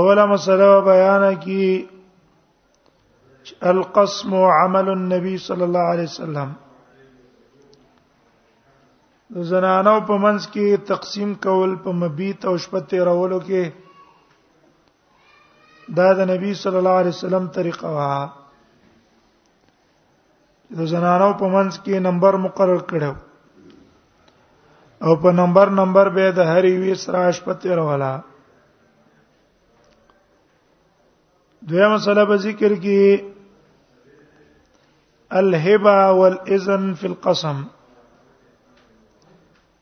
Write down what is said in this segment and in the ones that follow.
اوله مسله بیان کی القسم عمل النبي صلى الله عليه وسلم د زنانو په منځ کې تقسیم کول په مبیت او شپه تیرولو کې دا د نبی صلی الله علیه وسلم طریقه وه د زنانو په منځ کې نمبر مقرر کړو او په نمبر نمبر به د هر یوې سره شپته راواله دویم مسله به ذکر کې الهبه والاذن فی القسم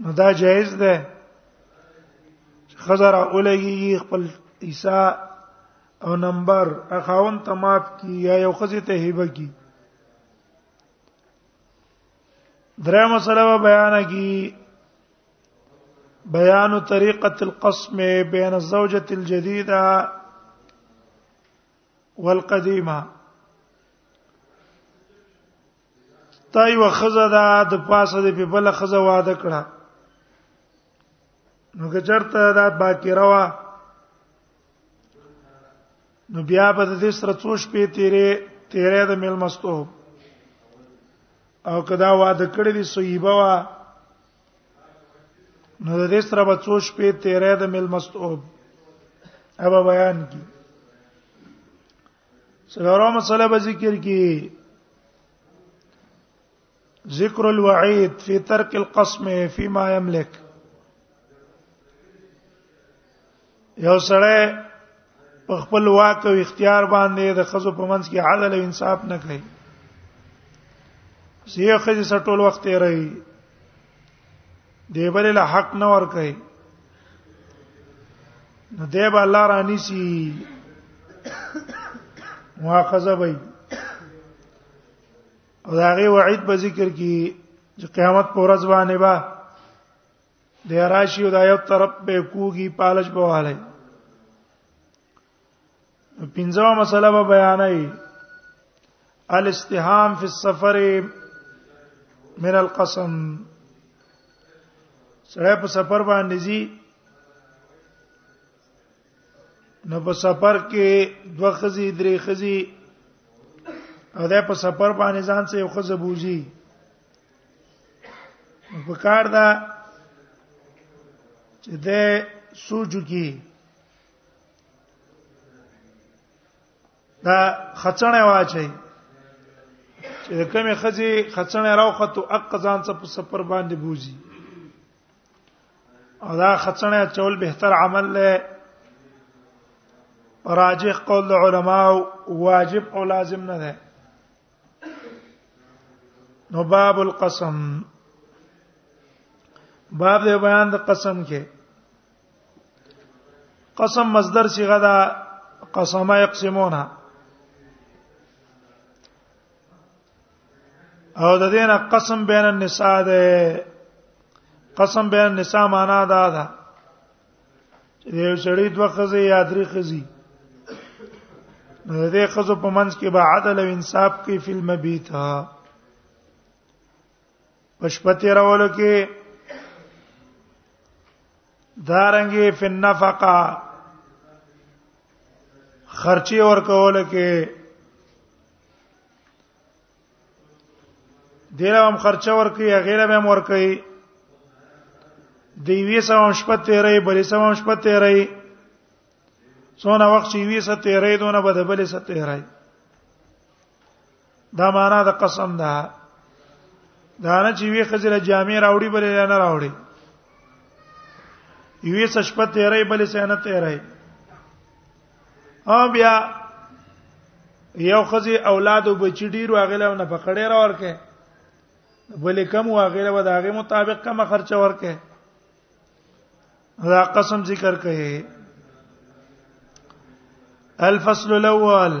نو دا جایز ده خزر اولګي خپل عیسی او نمبر اخاون تماف کی یا یو خزه ته هبه کی درې مسله بیان کی بیان طریقه القسم بین الزوجه الجدیده والقدیمه تا یو خزه دا د پاسه د په بل خزه واده کړه نو که چرته دا باقی روا نو بیا به د دې سره څو شپې تیرې تیرې د مل مستو او کدا واده کړې دي صحیبه وا نو د دې سره به څو شپې تیرې د مل مستو ابا بیان کی سلورم مسله به ذکر کی ذکر الوعید فی ترک القسم فيما يملك یو سره په خپل واک او اختیار باندې د خزو په منځ کې عدل او انصاف نه کوي سیه خزه سټول وخت یې رہی دی بل له حق نه ور کوي نو دی به الله رانی سي مؤاخذه وي او دا غي وعید په ذکر کې چې قیامت پر ورځ باندې با د راشي او د یو طرف به کوږي پالش بواله پنځمه مسله به بیانای الاستهام فی السفر من القسم سره په سفر باندې زی نو په سفر کې دوه خزي درې خزي او دا په سفر باندې ځان څه یو خزه بوزي په کار دا چې د سوچو کې دا خڅنه واچي چې کومه خزي خڅنه راوخته اق ځان څه په سفر باندې بوزي او دا خڅنه چول بهتر عمل له راجح قول علماء واجب او لازم نه ده نو باب القسم باب د بیان د قسم کې قسم مصدر صيغه ده قسم يقسمونها او د دې نه قسم بین النساء ده قسم بین النساء معنا دا ده چې یو سړی دوه خزې یا درې خزې نو دې خزو په منځ کې به عدل او انصاف کې فلم بیت ها پشپتی راولو کې دارنګي فی النفقه خرچي ور کول کې دیره هم خرچه ور کوي غیره به هم ور کوي دی وی سم شپه تیرې بلې سم شپه تیرې څونه وخت چې وی سه تیرې دونه بده بلې سه تیرې دا معنا د قسم ده دا نه چې وی خزر جامع راوړي بل نه راوړي یوې سشپه تیرې بل سنه تیرې او بیا یو خزي اولاد او بچی ډیر واغله نه پکړې را ورکه بلې کم واغله و داغه مطابق کم خرچه ورکه دا قسم ذکر کړي الفصل الاول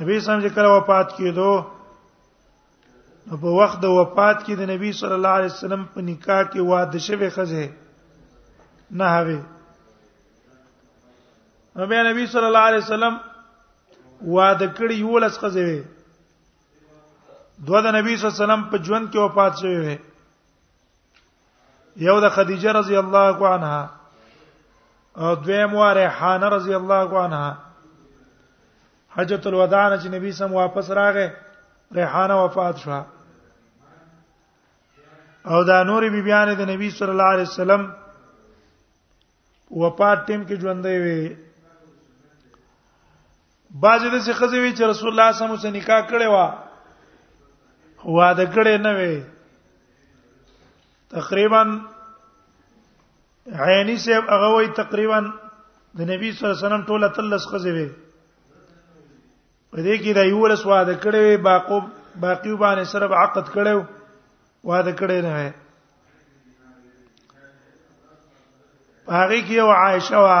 نبی سم چې کله وفات کیدو نو په وخت د وفات کې د نبی صلی الله علیه وسلم په نکاح کې واده شوه خزه نه هوي نو بیا نبی صلی الله علیه وسلم واده کړی یو لس خزه وي دوه د نبی صلی الله علیه وسلم په ژوند کې وفات شوه یو د خدیجه رضی الله عنها او دویم و ریحانه رضی الله عنها حجۃ الوداع چې نبی سم واپس راغې ریحانه وفات شوه او دا نور بی بیان د نبی صلی الله علیه وسلم وفات ټیم کې ژوندې وي بعضې داسې ښځې وي چې رسول الله صلی الله علیه وسلم نکاح کړې و واده کړې نه وي تقریبا عینی صاحب هغه وای تقریبا د نبی صلی الله علیه وسلم ټوله تلس خزه وي په دې کې دا یو له سواده کړي وي باقو باقی باندې سره عقد کړي واده کړي نه وي هغه کې یو عائشه وا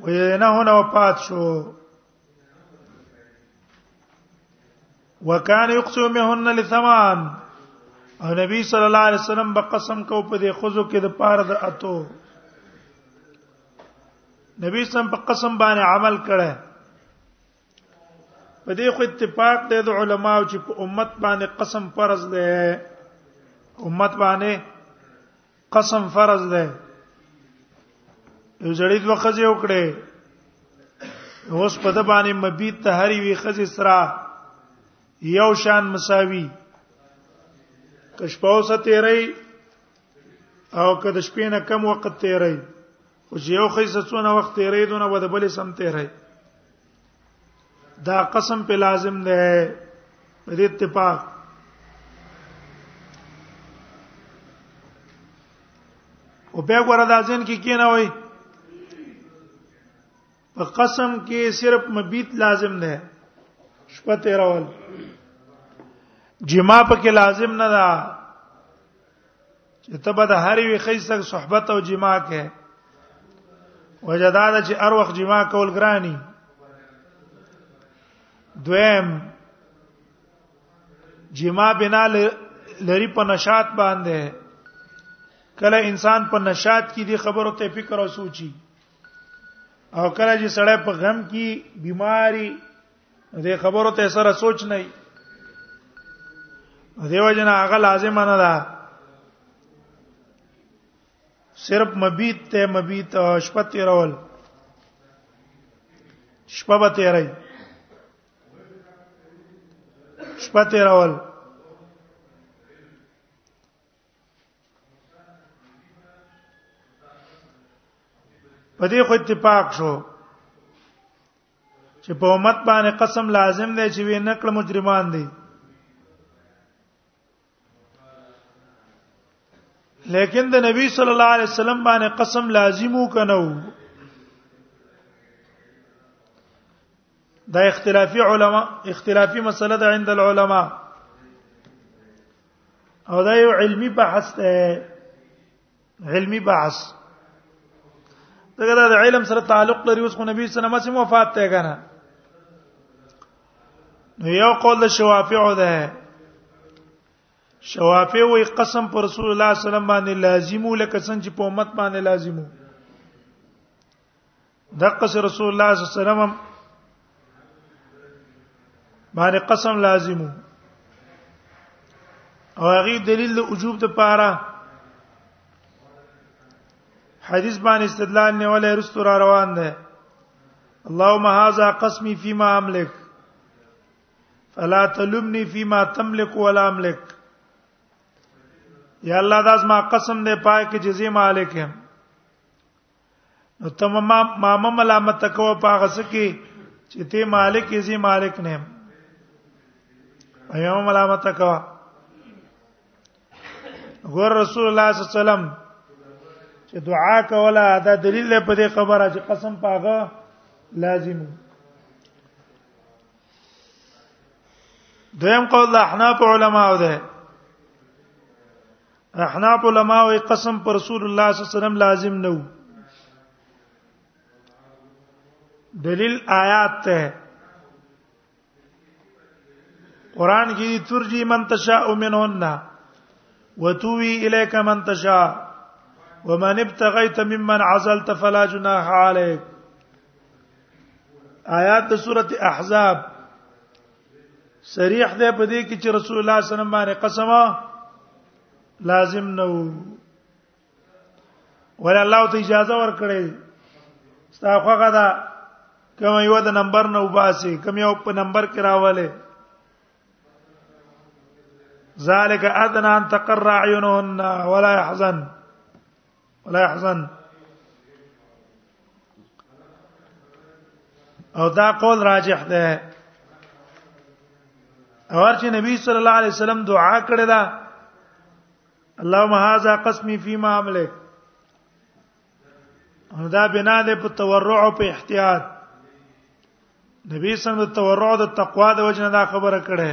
وینه هونه وفات شو وکانه یقسم منهن لثمان او نبی صلی الله علیه وسلم به قسم کو په دې خزو کې د پاره د اتو نبی سم په قسم باندې عمل کړه په دې خو اتفاق دی د علماو چې په امت باندې قسم فرض دی امت باندې قسم فرض ده یو جړې دوه خځې وکړې اوس په د باندې مبیت ته هری وی خځې سره یو شان مساوي کشپاو سره تیرې او که د شپې نه کم وخت تیرې او چې یو خځې څونه وخت تیرې دونه به د بلې سم تیرې دا قسم په لازم ده په دې اتفاق او په ګوره د ځین کې کی نه وای په قسم کې صرف مبیت لازم ده شپه تیرول جما پکې لازم نه ده چې ته به د هر یو خې سره صحبت او جما کې وجداد چې ار وخت جما کول ګرانی دویم جما بنا لری په نشات باندې کله انسان په نشات کې دی خبرو ته فکر او سوچي او کله چې سړی په غم کې بیماری دې خبرو ته سره سوچ نه دیو جن هغه لازم نه ده صرف مبیت ته مبیت شپه تیرول شپه به تیرای شپه تیرول په دې خو اتفاق شو چې په امت باندې قسم لازم دی چې وی نکړه مجرمان دي لیکن د نبی صلی الله علیه وسلم باندې قسم لازم وکنو دا اختلافي علما اختلافي مسله ده عند العلماء او دا یو علمی بحث ده علمی بحث دغه د علم سره تعلق لري اوس کو نبی صلی الله علیه وسلم وفات ته کنه نو یو قول د شوافیع ده شوافیع وی قسم پر رسول الله صلی الله علیه وسلم باندې لازمو لکه څنګه چې په امت باندې لازمو دغه رسول الله صلی الله علیه وسلم باندې قسم لازمو او هغه دلیل د وجوب د پاره حدیث باندې استدلال نه ولې رستو را روان ده اللهم هذا قسمي فيما املك فلا تلمني فيما تملك ولا املك یا الله داس ما قسم دې پای کې جزې مالک هم نو تم ما ما ملامت کو پاغه سکی چې ته مالک یې زی مالک نه ایا ملامت کو ګور رسول الله صلی الله علیه وسلم چې دعا کوله دا دلیل دی په دې خبره چې قسم پاغه لازم دویم قول د احناف علماو ده احناف علما او قسم پر رسول الله صلی الله علیه وسلم لازم نه دلیل آیات ته قران کې ترجی من تشاء منهن وتوي اليك من تشاء ومن ابتغيت ممن عزلت فلا جناح عليك آیات سورته احزاب صریح ده په دې کې چې رسول الله صلی الله علیه وسلم باندې قسم لازم نه وو ول الله ته اجازه ورکړي ستا خوغه دا کوم یو د نمبر نه وباسي کوم یو په نمبر کې راواله ذالک ادنا ان تقر اعینهن ولا يحزن ولا يحزن او دا قول راجح ده اور چې نبی صلی الله علیه وسلم دعا کړې ده اللهم هاذا قسمي فيما املك دا بنا ده په تورع او په احتیاط نبی صلی الله علیه وسلم د تورع او د تقوا د وجنه دا خبره کړې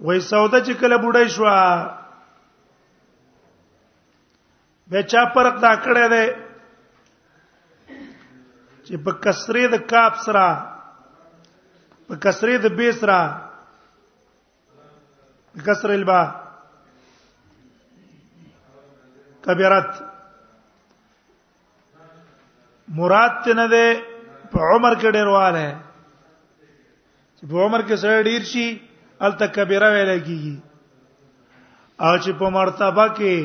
وې سوده چې کله بډای شو به چا فرق دا کړی دی چې په کسرې د کاپ سره په کسرې د بې سره په کسرې البا کبیرت مراد ته نه ده په عمر کې ډیرواله چې په عمر کې سره ډیر شي الته کبیره ویل کیږي او چې په مرتبه کې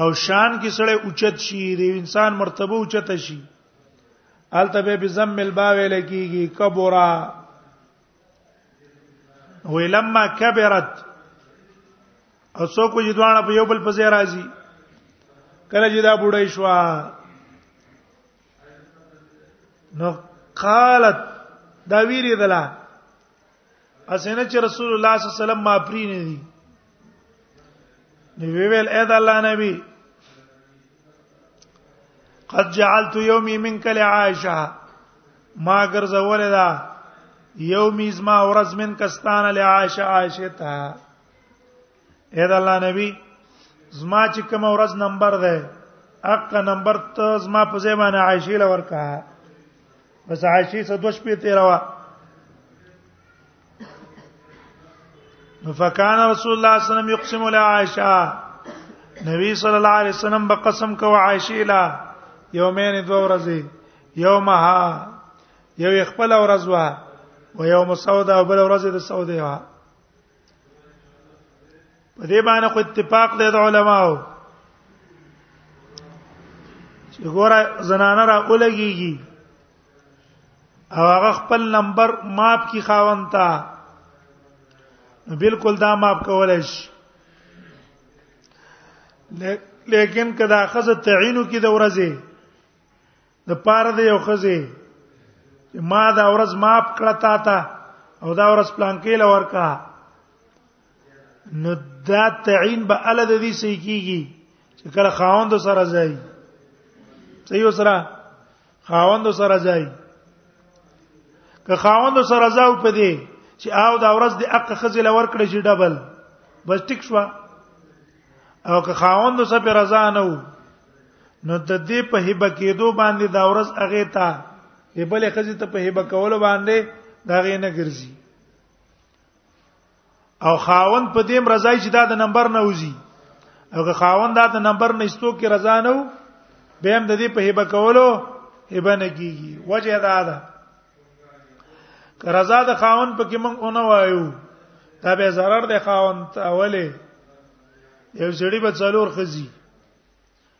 او شان کې سره اوچت شي د انسان مرتبه اوچت شي الته به بزم البا ویل کیږي کبرا ولما كبرت او څوک چې دوانه په یو بل په ځای راځي کله چې دا بډای شو نو قالت دا ویری دلا اسنه چې رسول الله صلی الله علیه وسلم ما پرینې دي نو ویل اې د الله نبی قد جعلت يومي منك لعائشه ما ګرځول دا يومي زما ورځ من کستان لعائشه عائشه ته اې د الله نبی زما چې کوم ورځ نمبر ده اق نمبر ته زما په ځای باندې عائشه لور کا بس عائشه څه دوش په تیروا فکان رسول الله صلی الله علیه وسلم یقسم علی عائشه نبی صلی الله علیه وسلم به قسم کوي عائشه لا یومین دو ورځې یومها یو خپل ورځ وا و یوم سودا او بل ورځ د سودا وا په دې باندې خو اتفاق دی د علماو چې ګوره زنانه را اولګيږي او هغه خپل نمبر ماپ کی خاوند تا بالکل دا ماپ کولای شي لیکن کدا خزه تعینو کی د ورځې د پاره د یو خزه ما دا ورځ ماپ کړه تا ته او دا ورځ پلان کې لور کا نو دا تعین به ال د دې سې کیږي چې کله خاوند سره ځای صحیح سره خاوند سره ځای که خاوند سره ځاو په دې چې او دا ورځ د اق خزل ور کړی چې ډبل بس ټیک شو او که خاوند سره پر رضا نه وو نو د دې په هبه کېدو باندې دا ورځ اغه تا هبه لې خزې ته په هبه کول باندې دا غې نه ګرځي او خاوند په دې مرزای چې دا د نمبر نه وځي او که خاوند دا د نمبر نه استو کې رضا نه و به هم د دې په هبه کولو هبه نه کیږي وجه دا ده که رضا د خاوند په کې مونږ اونې وایو دا به zarar د خاوند اوله یو سړي به څلور خزي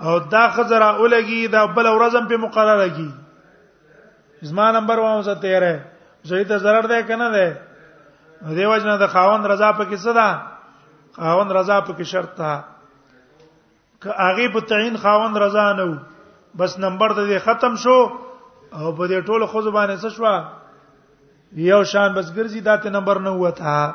او دا خزر اولګي دا بل ورځم په مقرره کی زما نمبر وامه زه تیرې زه ته zarar ده کنه ده نو دی وجنه د خاوند رضا پکې څه ده خاوند رضا پکې شرط ده که هغه په تعین خاوند رضا نه وو بس نمبر د دې ختم شو او په دې ټولو خو زبانه څه شو یو شان بس ګرځي داته نمبر نه وته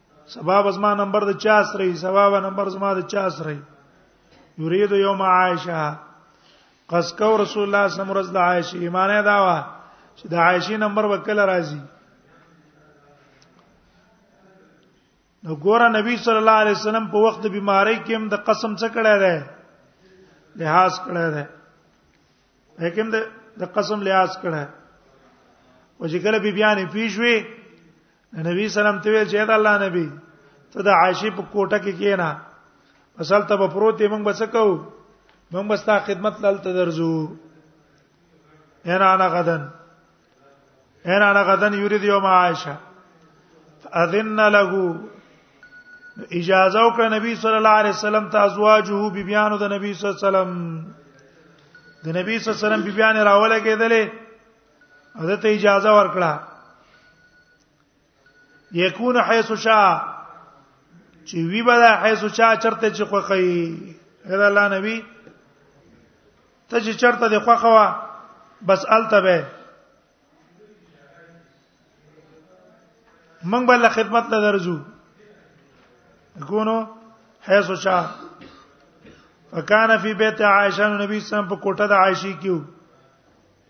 سبب زما نمبر د 4 سره سبب نمبر زما د 4 سره یرید یوم عائشه قص کو رسول الله صلی الله علیه وسلم د عائشه ایمانه دا وا چې د عائشه نمبر وکړه راځي نو ګوره نبی صلی الله علیه وسلم په وخت د بیماری کې هم د قسم څخه کړه ده لحاظ کړه ده حکم د قسم لحاظ کړه او چې کله بی بیان پیښوي نبی سلام ته ویل چې دا الله نبی ته د عائشه په کوټه کې کینا اصل ته په پروت موږ بس کو موږ بس تا خدمت لال ته درځو انا انا غدن انا انا غدن یرید یوم عائشه اذن له اجازه وکړه نبی صلی الله علیه وسلم ته ازواجه بیبیانو د نبی صلی الله علیه وسلم د نبی صلی الله علیه وسلم بیبیان راوله کېدلې حضرت اجازه ورکړه یکون حيث شاء چې وی بلا حيث شاء چرته چې خوخی غیر الله نبی ته چې چرته د خوخوا بس الته به من بل خدمت ته درځو کونو حيث شاء فكان في بيت عائشه النبي صلى الله عليه وسلم په کوټه د عائشه کیو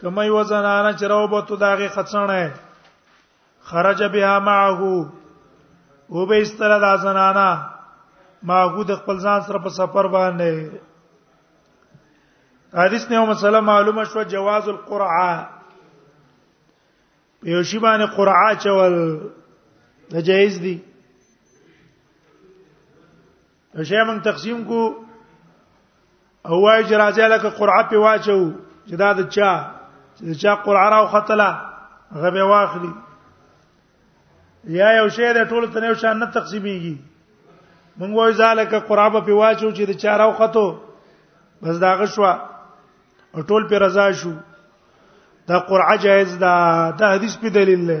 کمه یو زنانه چې راوبته داغه خڅنه خرج بها معه و به استر د زنانه ماغو د خپل ځان سره په سفر باندې حدیث نه یو مسله معلومه شو جواز القرعه یو شی باندې قرعه چول د جایز دی نو شی موږ تقسیم کو او وای چې راځي لکه قرعه په واچو چې دا د چا چې چا قرعه راو خطلا غبه واخلي یا یو شی د ټولو ته یو شان نه تقسیمیږي مونږ وای ځالکه قرابه په واچو چې د چاراو خطو بس دا غشوا او ټول په رضا شو دا قرعه جایز ده دا حدیث په دلیل ده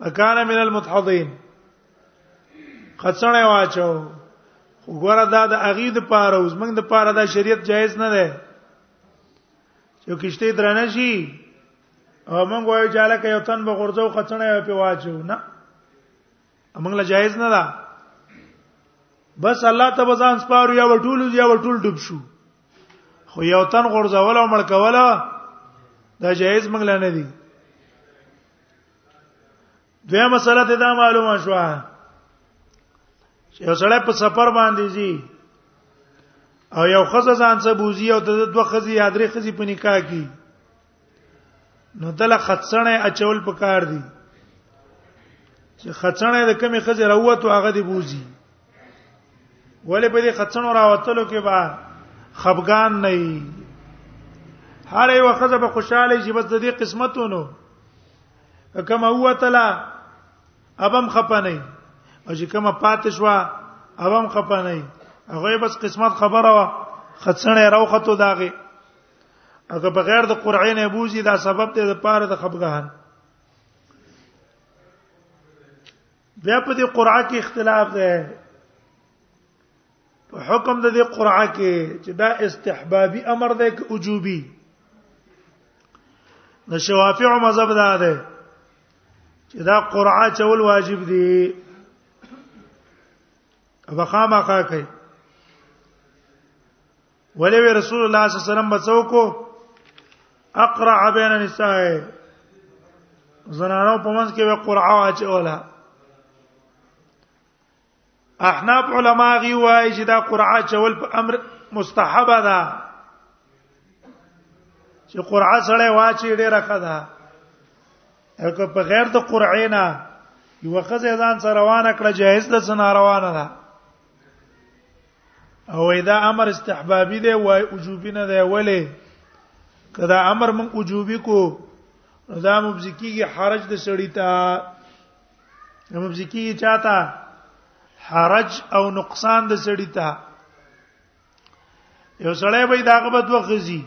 فکان من المتحضين خڅنه واچو وګوره دا د اغي د پاره اوس موږ د پاره دا شریعت جایز نه ده چې کشته درنه شي او موږ وایو چې علاقه یو تن به غرزو خڅنه په واچو نه موږ لا جایز نه ده بس الله ته بزان سپارو یا ټول یا ټول ډوب شو خو یو تن غرزول او مړ کوله دا جایز موږ لا نه دي دوه مسله ته دا معلومه شو یو سړی په سفر باندې زی او یو خزه ځان څه بوزي او د دوه خزي یا درې خزي په نکاح کې نو دله خڅنه اچول پکار دي چې خڅنه د کمی خزه راوته هغه دی بوزي ولې په دې خڅنو راوتلو کې با خفغان نه وي هر یو خزه په خوشاله شي بس د دې قسمتونو کما هو تعالی ابم خپنه او چې کما پات شو ابم خپنه هغه بس قسمت خبره وا خڅنه راوخته داغه اګه بغیر د قرعین ابوزی دا سبب دی د پاره د خفغان بیا په دې قرعه کې اختلاف دی په حکم د دې قرعه کې چې دا استحبابي امر دی که وجوبي د شوافیع مذهب دا دی چې دا قرعه چول واجب دی ابقا ما کا کوي ولې رسول الله صلی الله علیه وسلم بچو کو اقرع بین النساء زنانو په منځ کې به قرعه واچوله احناف علما غي وایي چې دا قرعه چول په امر مستحبه ده چې قرعه سره واچي ډیره ښه ده هغه په غیر د قرعه نه یو خزه ځان سره روانه کړه جهیز د سنا روانه ده او اذا امر استحبابي دی وای وجوبي نه دی ولې کدا امر من وجوبي کو دا مبزکیږي حرج د سړی ته مبزکیږي چاته حرج او نقصان د سړی ته یو سړی به دا غبط وخزي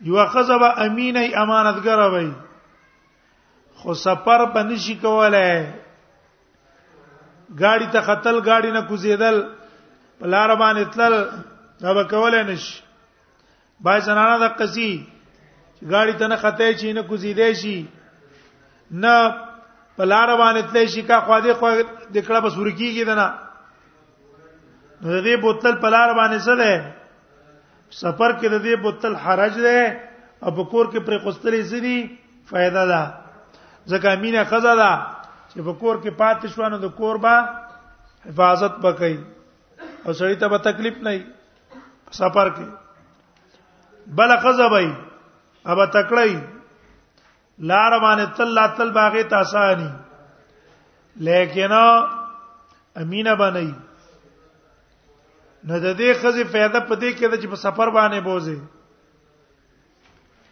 یو خزب امینه امانتګر وای خو سفر بنشي کولای گاڑی ته خطل گاڑی نه کوزیدل په لار باندې تلل دا به کولای نشي بای زنانه د قصي گاڑی ته نه خطه شي نه کوزیدې شي نه په لار باندې تلې شي کا خو دې خو د کړه بس ورکیږي دنا د دې بوتل په لار باندې څه ده سفر کې د دې بوتل حرج ده او په کور کې پر قستلې سړي فائدہ ده ځکه امینه خزا ده چې په کور کې پاتې شو نو د کور با حفاظت وکړي او سړی ته به تکلیف نه وي سفر کې بل خزا وي ابا تکړه لار باندې تل لا تل باغې تاسانی لیکن امینه باندې نه د دې خزي فایده پدې کې چې په سفر باندې بوزي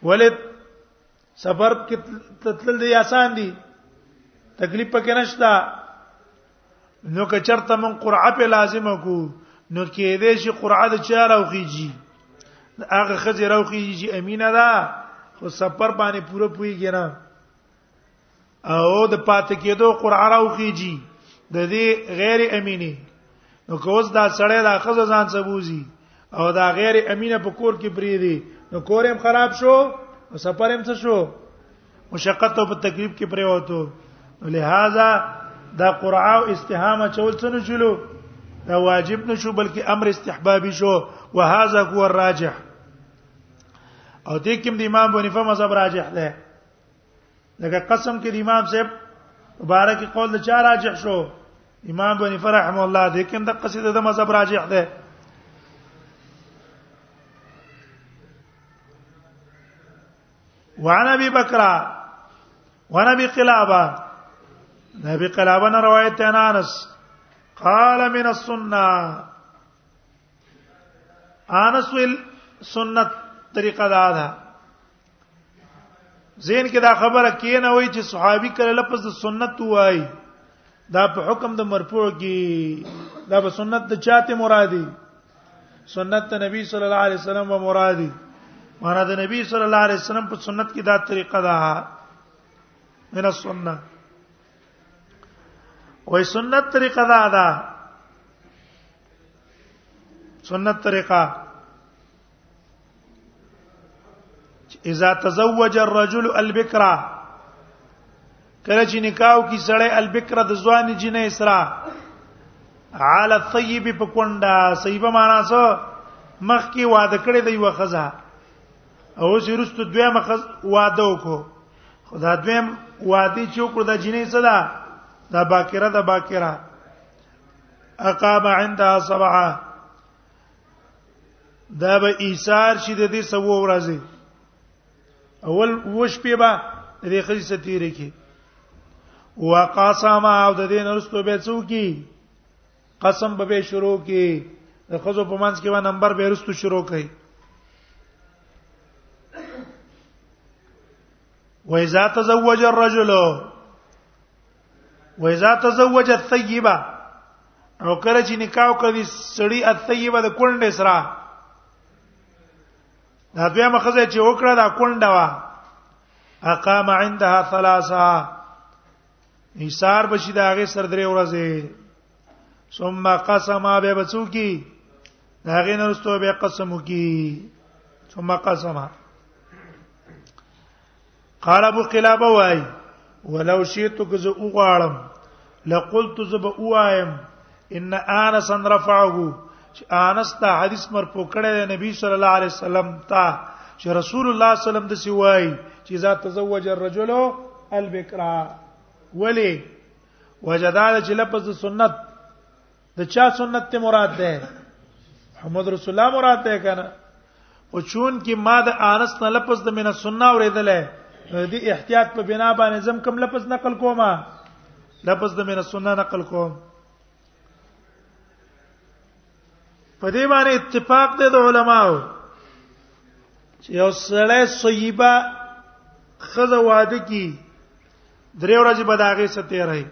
ولې سفر کې تتل دی آسان دی تکلیف پکې نشتا نو که چرته من قرعه په لازمه کو نو کې دې شي قرعه د چا راوخیږي هغه خزه راوخیږي چې امینه ده خو سفر باندې پوره پويږي نه او د پات کېدو قرعه راوخیږي د دې غیر امینه نو کوس دا سړی دا خزه ځان سبوزي او دا غیر امینه په کور کې پری دی نو کورم خراب شو او سفرم څه شو مشقت او تکلیف کې پرې وته لہذا دا قرعه او استهامه چول څه نه چلو دا واجب نشو بلکې امر استحبابي شو وهذا هو الراجح او دې کوم د امام بنفه مذهب راجح ده لکه قسم کې د امام صاحب مبارک قول د چا راجح شو امام بنفه رحم الله دې کوم د قصیده د مذهب راجح ده وعن ابي بکر وعن ابي قلابه نبی قلابه نه روایت ده انس قال من السنه انس ویل سنت طریقه دا ده زین کې دا خبره کې نه وای چې صحابي کله لفظ سنت وای دا په حکم د مرفوع کې دا په سنت د چاته مرادي سنت نبی صلی الله علیه وسلم و مرادی معنا د نبی صلی الله علیه وسلم په سنت کې دا طریقه ده من السنه وای سنت طریقه دا ده سنت طریقه اذا تزوج الرجل البکرا کله چې نکاح کی سړی البکرا د ځوان جنې اسرا علی الطیب په کونډه صیبه معنا څه مخ کی واده کړی دی وخزه او چې رست دوی مخ واده وکړو خدا دوی واده چې وکړو د جنې صدا دا باکره دا باکره اقام عندها سبعه دا به ایثار شي د دې سو ورځې اول وش په با د دې خري ستیره کې وقاسم او د دې نرستو به څو کې قسم به شروع کې د خزو په منځ کې و نمبر به رستو شروع کړي وإذا تزوج الرجل و اذا تزوج الثيبه نو کله چې نکاح کوي سړی الثيبه د کونډه سره دا بیا مخزه چې وکړه دا کونډه وا اقام عندها ثلاثه ایثار بشي دا هغه سر درې ورځې ثم قسم به بچو کی دا هغه نرستو به قسم کی ثم قسم قال ابو قلابه وای ولو شئت کز او غالم لقلت زب اوایم ان انس رفعه چې انس دا حدیث مرفوع کړی دی نبی صلی الله علیه وسلم ته چې رسول الله صلی الله علیه وسلم د سی وای چې اذا تزوج الرجل البکرا ولی وجدال چې لفظ سنت د چا سنت ته مراد ده محمد رسول الله مراد ده کنه او چون کې ما د انس نه لفظ د من السنه اوریدل دي احتیاط په بنا باندې زم کوم لفظ نقل کومه لفظ د من السنه نقل کوم په دې باندې اتفاق دی د علماو چې یو سړی صیبه خزه واده کی درې ورځې به داغه ستې راي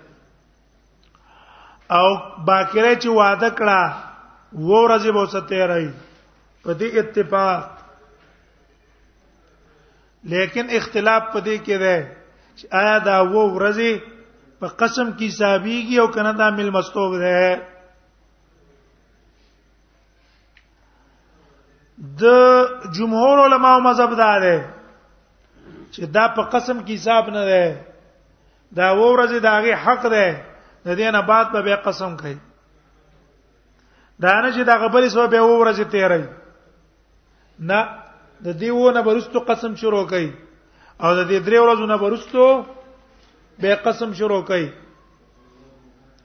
او باکره چې وعده کړه و ورځې به وسته راي په دې اتفاق لیکن اختلاف په دې کې ده چې آیا دا و ورځې په قسم کې حسابيږي او کنه دا مل مستوب ده د جمهور علماو مذهب دا ده چې دا په قسم کې حساب نه ده دا ورځ د هغه حق ده د دې نه بعد به قسم کوي دا نه چې دا غبرې سو به ورځ تیرې نه د دې ونه برستو قسم شروع کوي او د دې درې ورځو نه برستو به قسم شروع کوي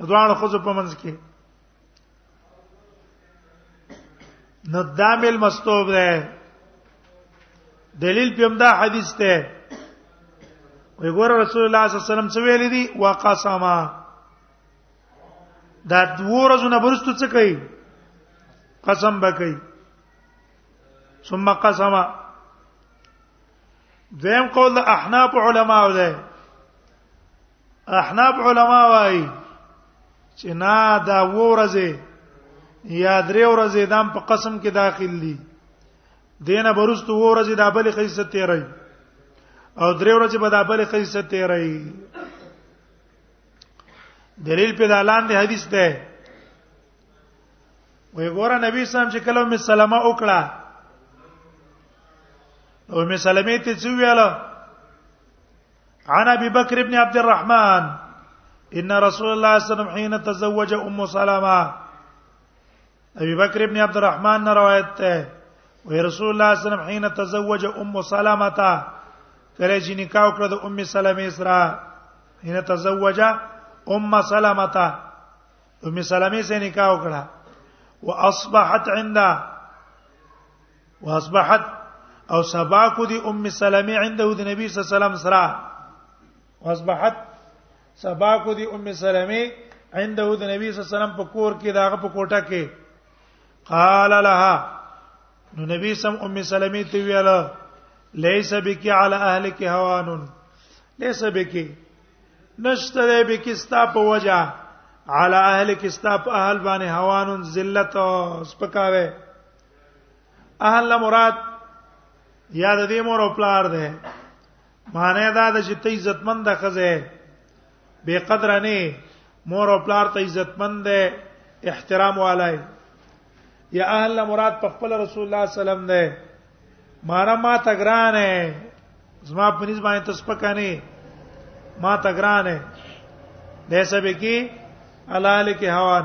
ځوان خو په منځ کې نو دا مل مستوب ده دلیل په دا حدیث ته وی ګور رسول الله صلی الله علیه وسلم څه ویل دي وقسما دا دوه ورځې برستو څه کوي قسم به کوي ثم قسما دیم قول احناف علماء ده احناب علما وايي چې نه دا ورځه یا درې ورځې دام په قسم کې داخل دي دینه برستو ورځې د ابل خیسه تیرای او درې ورځې به د ابل خیسه تیرای دلیل په دالان دی حدیث ده وی ګوره نبی سم چې کله می سلامه وکړه او می سلامې ته څو ویاله عن ابي بكر بن عبد الرحمن ان رسول الله صلى الله عليه وسلم حين تزوج ام سلمة ابي بكر بن عبد الرحمن نے روایت ہے و رسول الله صلی الله علیه وسلم حين تزوج ام سلمة کله چې نکاح وکړه د ام سلمة سره حين تزوج ام سلمة ام سلمة سره نکاح وکړه واصبحت عندها واصبحت او سبا کو دی ام سلمہ عنده د نبی صلی الله علیه وسلم سره واصبحت سبا کو دی ام سلمہ عنده د نبی صلی الله علیه وسلم په کور کې داغه په کوټه کې قال لها نو نبی سم ام سلمہ ته ویل ليس بك على اهلك هوان ليس بك نشتره بك استا په وجه على اهلك استا په اهل باندې هوان ذلت سپکاوه اهل مراد یا د دې مور او پلار ده معنی دا د چې ته عزتمن د خزه به قدر نه مور او پلار ته عزتمن ده احترام والای یا اهل مراد په خپل رسول الله صلی الله علیه وسلم ده مارا ما تګرانه زما په نسبت باندې تسپکانه ما تګرانه دې سبه کې علال کې هوان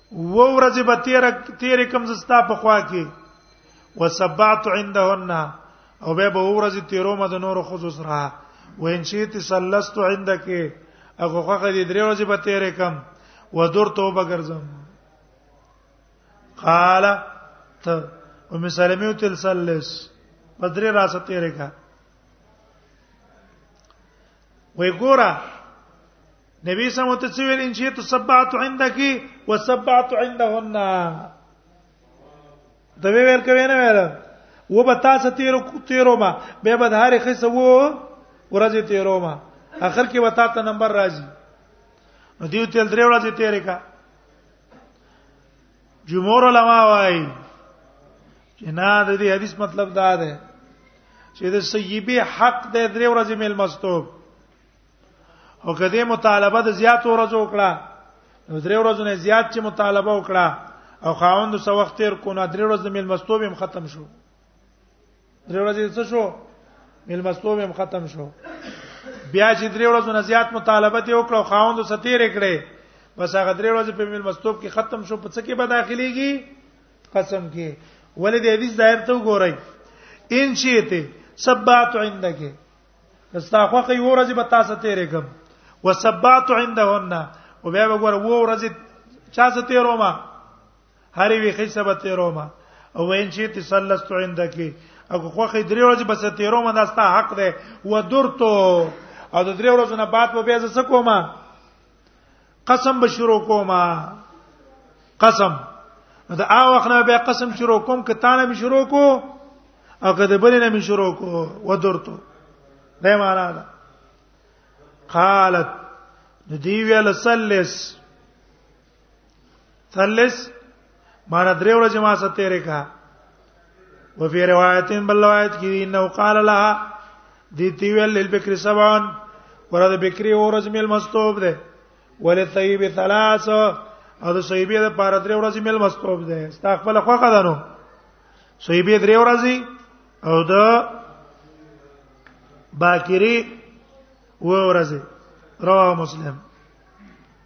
و ورځ به تیر تیر کم زستا په خوا کې وسبعت عندهن او به به ورځ تیرو مد نور خصوص را و ان شئت سلست عندك هغه خو دې درې ورځې به تیر کم و دور توبه ګرځم قال ته ام سلمې او تل سلس بدرې راسه تیر کا وې ګوره نبی سم ته څه ویل ان شئ تسبعت عندك وسبعت عندهن دا ویل کوي نه ویل و به تاسو تیرو تیرو ما به به هر خسه وو ورځې تیرو ما اخر کې وتا ته نمبر راځي نو دیو تل درې ورځې تیرې کا جمهور علما وايي چې نه د دې حدیث مطلب دا ده چې د سیبه حق د درې ورځې مل مستوب او کدی مطالبه د زیات ورځو وکړه نو درې ورځې نه زیات چې مطالبه وکړه او خاوند سو وخت تیر کو نه درې ورځې مل مستوب هم ختم شو درې ورځې څه شو مل مستوب هم ختم شو بیا چې درې ورځې نه زیات مطالبه دی وکړه خاوند سو تیر کړي بس هغه درې ورځې په مل مستوب کې ختم شو په څه کې به داخليږي قسم کې ولې د حدیث ظاهر ته وګورئ ان شئت سبات عندك استاخوا کوي ورځ به تاسو تیرې کوم وسبات عندهن او بیا وګور وو ورځ چا څه تیرو ما هرې وی خې سبا تیرو ما او وین چې تسلست عندك او خو خې درې ورځې بس تیرو ما داستا حق ده و درتو او د درې ورځې نه بعد په بیا څه کومه قسم به شروع کوم قسم دا ا وخت نه به قسم شروع کوم که تانه می شروع کو او که د بل نه می شروع کو ودرتو دا معنا ده قالت دی ویل سلس ثلث معنی درې ورځې ما سره تیرې کا و فی روایتین بل روایت کې انه قال لها دی تی ویل للبکر سبعون ورته بکری ورځ مل مستوب ده ولې طیب ثلاث او د صحیبه د پاره درې ورځې مل مستوب ده استغفر خو قدانو صحیبه درې ورځې او د باکری و ورځې رواه مسلم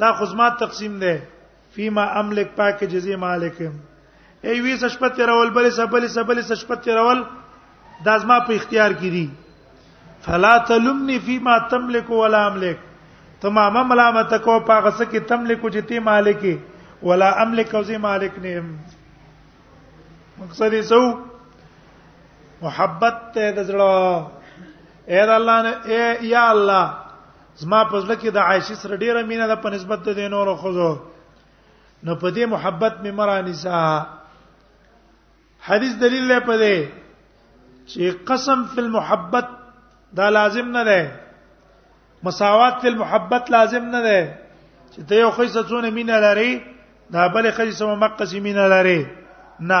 دا خدمات تقسیم ده فيما املك پاک جزي مالک ای وی سشپت تیرول بل سبل سبل سشپت تیرول دا زما په اختیار کې دي فلا تلمني فيما تملك ولا املك تمام ملامت کو پاغه سکه تملک چې تی مالک ولا املک او زی مالک نه مقصد یې سو محبت ته د زړه اے الله نه اے یا الله زما په ځل کې د عائشه سره ډیره مینه ده په نسبت د نورو خوځو نو په دې محبت مې مرانی سا حدیث دلیل لري په دې چې قسم فی المحبت دا لازم نه ده مساوات فی المحبت لازم نه ده چې ته یو خیسه څونه مینه لري دا بل خیسه مقصې مینه لري نه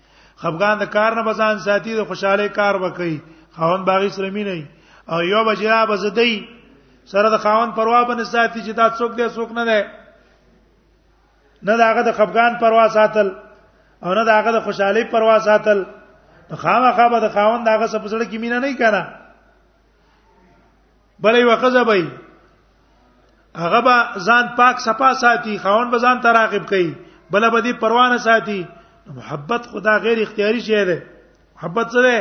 خفقان د کار نه بزان ساتي د خوشاله کار وکي خاون باغی سره مینه او یو بجیا بزدی سره د خاون پروا باندې ساتي چې دا څوک دی څوک نه دی نه داغه د خفقان پروا ساتل او نه داغه د خوشحالي پروا ساتل خامخا به د خاون داغه سپسړه کې مینه نه کنا بلې وخزه به هغه به ځان پاک صفا ساتي خاون به ځان تراقب کوي بل به دې پروانه ساتي محبت خدا غیر اختیاري شی دی محبت څه دی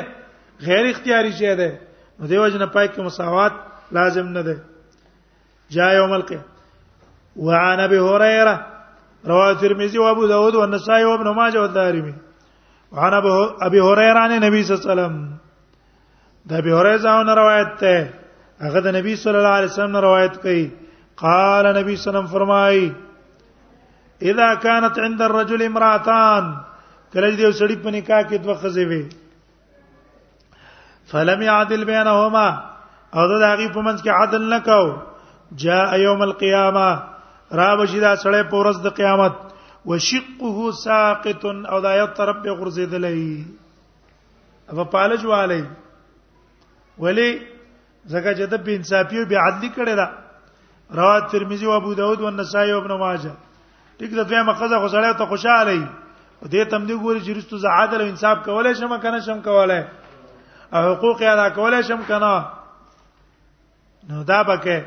غیر اختیاري شی دی نو دیو جن پای کې مساوات لازم نه دی جاء يوم القيامه وعن ابي هريره رواه الترمذي وابو داود والنسائي وابن ماجه والدارمي وعن ابي هريره عن النبي صلى الله عليه وسلم د ابي هريره عنه روایت ده هغه د نبی صلی الله علیه وسلم روایت کوي قال نبی صلی الله علیه وسلم فرمای اذا كانت عند الرجل امراتان کله دې سړی په نکاح کې دوه خزې وي فلم يعدل بينهما او دا هغه په منځ کې عدل نکاو جاء يوم القيامه را بشیدا سړی په ورځ د قیامت وشقه ساقط او دا یو طرف به غرزیدلې ابا پالج والی ولی زکه چې د بن صافیو به عدلی کړی دا رواه ترمذی او ابو داود او نسائی او ابن ماجه ټیک دا فهمه خزه خو سره ته خوشاله ای او دې تم دې ګوري چې رستو زه عادل او انصاف کولای شم کنه شم کولای او حقوق ادا کولای شم کنه نو دا پکې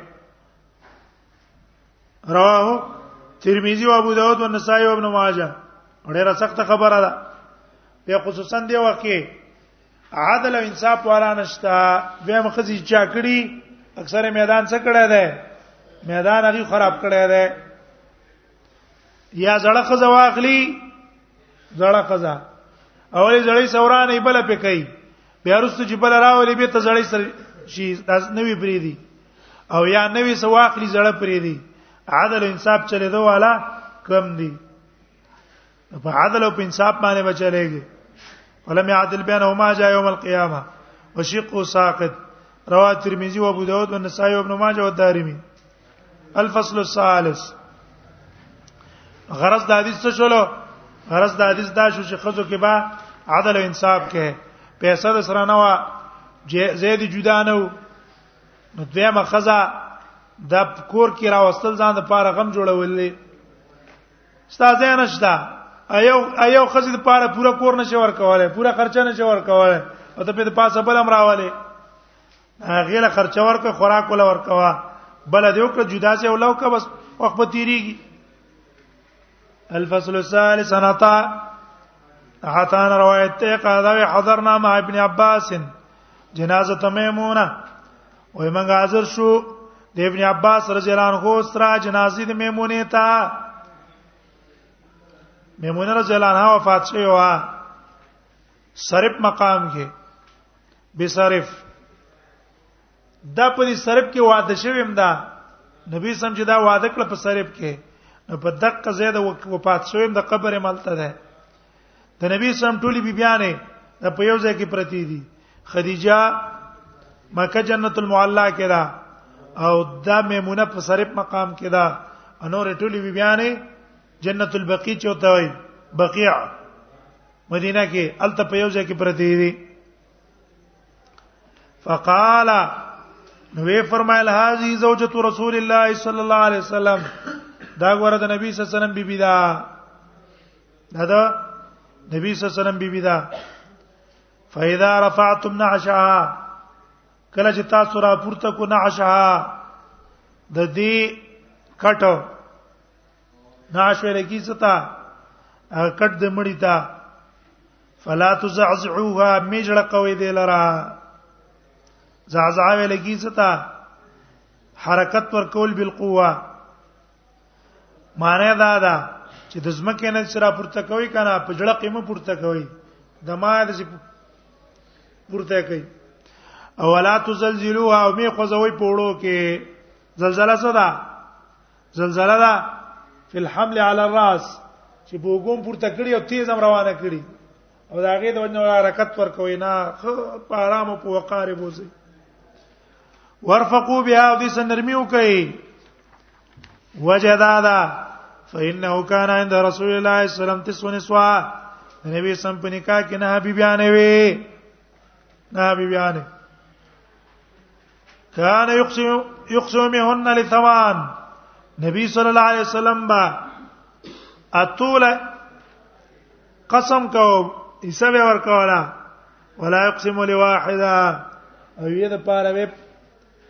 رواه ترمذی او ابو داود او نسائی او ابن ماجه ډیره سخت خبره ده په خصوصا دی وخت کې عادل او انصاف والا نشتا به مخزي چا کړی اکثره میدان څخه کړه ده میدان هغه خراب کړه ده یا زړه خزه واخلي زړه خزه اولې زړې سورانې بل په کوي بیا رسته چې بل راولي به ته زړې سر شي داس نوې پری دي او یا نوې سواخلي زړه پری دي عدل انصاف چلے دوه والا کم دي په عدل او انصاف باندې بچلېږي ولم يعدل بينهما جاء يوم القيامه وشق ساقط رواه الترمذي وابو داود والنسائي وابن ماجه والدارمي الفصل الثالث غرض د حدیث څه شولو غرض د حدیث دا شو چې خزو کې با عدل او انصاف کې پیسې د سره نه وا زید جدا نه و نو دیمه خزا د کور کې راوستل ځان د پاره غم جوړولې استاد نه شته ایو ایو خزې د پاره پورا کور نشي ورکواله پورا خرچه نشي ورکواله او ته په پاسه بل امر راواله غیله خرچه ورکه خوراک ولا ورکوا بل دې وکړه جدا سي ولو کا بس وخت به تیریږي الفصل الثالث سنتا حتان روایت ته قاضی حضرنا مع ابن عباس جنازه میمونه وای موږ حاضر شو د ابن عباس رضی الله عنه سره جنازې د میمونه ته میمونه رضی الله عنها وفات شوه وا صرف مقام کې به صرف دا په دې صرف کې واده شویم دا نبی سم چې دا واده کړ په صرف کې نو په دقه زیاده وفات شویم د قبر ملته ده د نبی سم ټولي بیبيانې د په یو ځای کې پرتی دي خدیجه مکه جنت المعلا کې ده او دا میمونه په صرف مقام کې ده انور ټولي بیبيانې جنت البقیع چوته وي بقیع مدینه کې الته په یو ځای کې پرتی دي فقال نو وی فرمایل هاذی زوجۃ رسول الله صلی الله علیه وسلم دا غره د نبی صلی الله علیه وسلم بیبی دا دا دا نبی صلی الله علیه وسلم بیبی دا فاذا رفعتم نعشها کله چې تاسو را پورته کو نعشها د دې کټو نعش ویل کی ستا کټ د مړی تا فلا تزعزعوها میجړه قوی دی لرا زعزع ویل کی ستا حرکت پر کول بالقوه معنی دا ده چې د زمکه نه سره پورته کوي کنه په جړه قیمه پورته کوي د ما د پورته کوي او ولا تزلزلوها او می خوځوي پوړو کې زلزلہ څه ده زلزلہ ده فی الحمل علی الراس چې بوګوم پورته کړی او تیز هم روانه کړی او دا غي د وجنه حرکت ورکوي نه په آرام او په وقار بوزي ورفقو بها او دې سنرمي وکي وجدادا فإنه كان عند رسول الله صلى الله عليه وسلم تسع نسوة نبی سم په نکاح کې نه بي بیان وي نه بي بیان كان يقسم يقسم بهن لثمان نبی صلی الله علیه وسلم با اتول قسم کو حساب ور کولا ولا يقسم لواحده او یې د پاره وې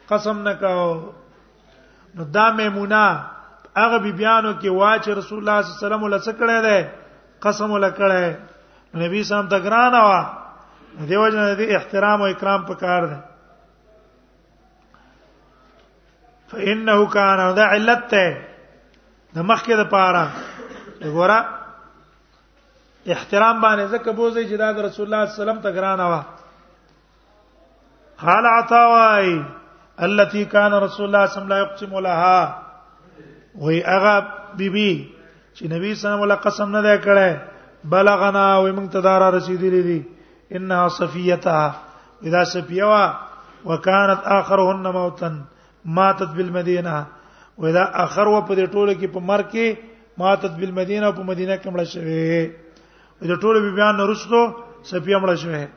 قسم نه کاو نو دا میمونه هغه بیبیانو کې وا چې رسول الله صلی الله علیه وسلم له څه کړه ده قسم له کړه نبی سم ته ګران وا دیو جن دې احترام او اکرام پکار ده فانه کان دا علت ته د مخکې د پاره وګوره احترام باندې زکه بوزي چې دا رسول الله صلی الله علیه وسلم ته ګران وا قال عطا وای التي كان رسول الله صلى الله عليه وسلم يقسم لها وی هغه بیبي چې نبی صلی الله علیه وسلم قسم نه دی کړی بلغنا و موږ ته دارا رسیدلې دي انها صفیتها اذا صفیه وا وكانت اخرهن موتا ماتت بالمدینه واذا اخر و په دې ټوله کې په مر کې ماتت بالمدینه په مدینه کې مړ شوه د ټوله بیان نرسلو صفیه مړ شوه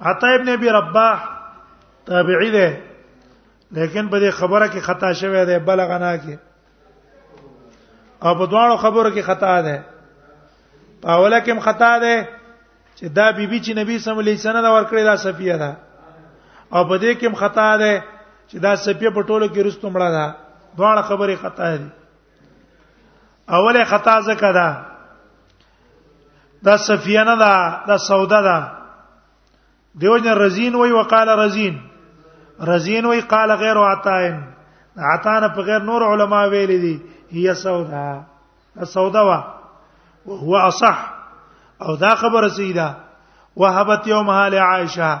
عطا ابن ابي رباح تابعی دی لیکن په دې خبره کې خطا شوی دی بلغ نه کې او په دواړو خبرو کې خطا ده په اوله کې هم خطا ده چې دا بیبي چې نبی صلی الله علیه وسلم دا ورکړی دا صفیه ده او په دې کې هم خطا ده چې دا صفیه په ټولو کې رستم مړه ده دواړه خبرې خطا دي اوله خطا ځکه ده دا صفیه نه ده دا سودا ده دیوجن رزین وی وقال رزین رزین وی قال غیر عطائن عطانه په غیر نور علما ویل دي هي سودا سودا وا وهو اصح او دا خبره سیدا وهبت یومها لعائشه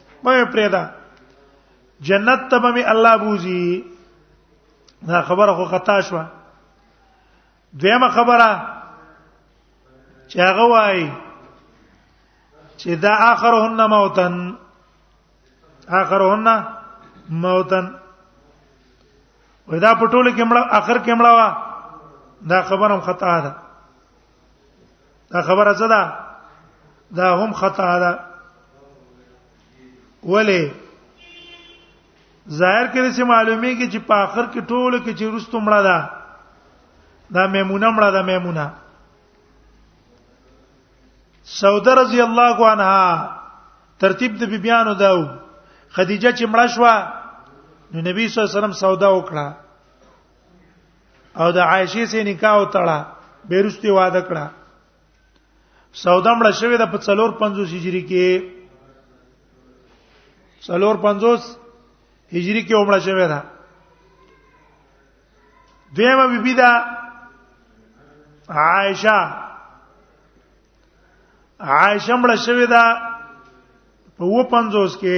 مې پرېدا جنت ته به الله بوزي دا خبره خو خطا شو دیمه خبره چې هغه وایي چې دا اخرهن موتن اخرهن موتن ودا پټول کې مړه اخر کې مړه وا دا خبره هم خطا ده دا خبره څه ده دا هم خطا ده ولی ظاهر کې چې معلومي کې چې په اخر کې ټول کې چې رستم مړه ده دا میمونه مړه ده میمونه سوده رضی الله عنها ترتیب د بیبیانو داو خدیجه چې مړه شو نو نبی صلی الله علیه وسلم سودا وکړه او د عائشه سي نکاح وتړه بیرسته واده کړه سودا مړه شوې د 450 هجری کې 450 هجری کې عمره شوې ده دیمه بی بی دا عائشه عائشه مړه شوې ده په 50 کې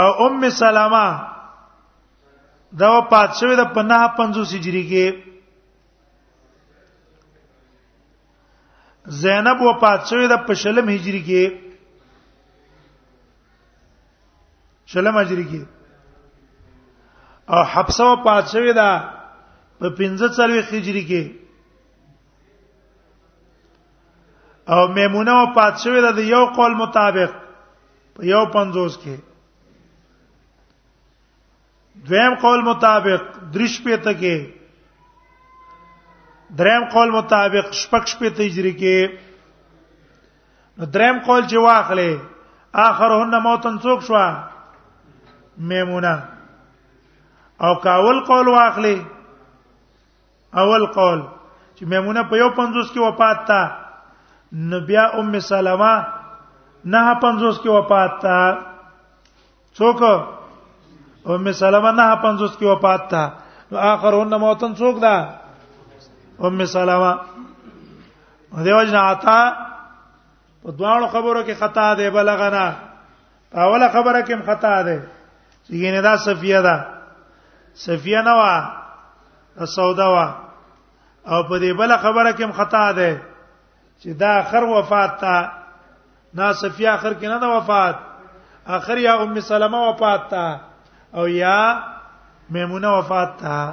او ام سلمہ دا وفات شوه د 55 هجری کې زینب وفات شوه د پشلم هجری کې شلم هجری کې او حفصه وفات شوه د 15 هجری کې او میمونه او پاتشوی د یو قول مطابق په یو 50 کې دویم قول مطابق درش په ته کې دریم قول مطابق شپږ شپې ته هجری کې نو دریم قول چې واخلې اخرهن موتن څوک شو میمونه او کاول قول واخلې اول قول چې میمونه په یو 50 کې وفات تا نو بیا ام سلمہ نه 50 کې وفات تا څوک ام سلمہ نه 50 کې وفات تا نو اخرون موتن څوک دا ام سلمہ دیو جن عطا په دواړو خبرو کې خطا دی بلغنا اوله خبره کوم خطا ده یګینه دا صفیه ده صفیه نه وا سودا وا او په دې بل خبره کوم خطا ده چې دا اخر وفات تا نا صفیه اخر کې نه دا وفات اخر یا ام سلمہ وفات تا او یا میمونه وفات تا